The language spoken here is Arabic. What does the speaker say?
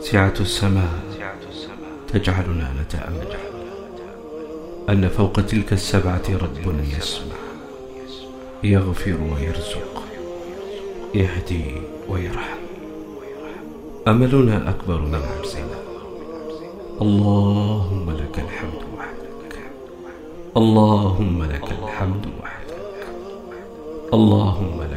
سعة السماء تجعلنا نتأمل أن فوق تلك السبعة رب يسمع يغفر ويرزق يهدي ويرحم. أملنا أكبر من عجزنا اللهم لك الحمد وحدك. اللهم لك الحمد وحدك. اللهم لك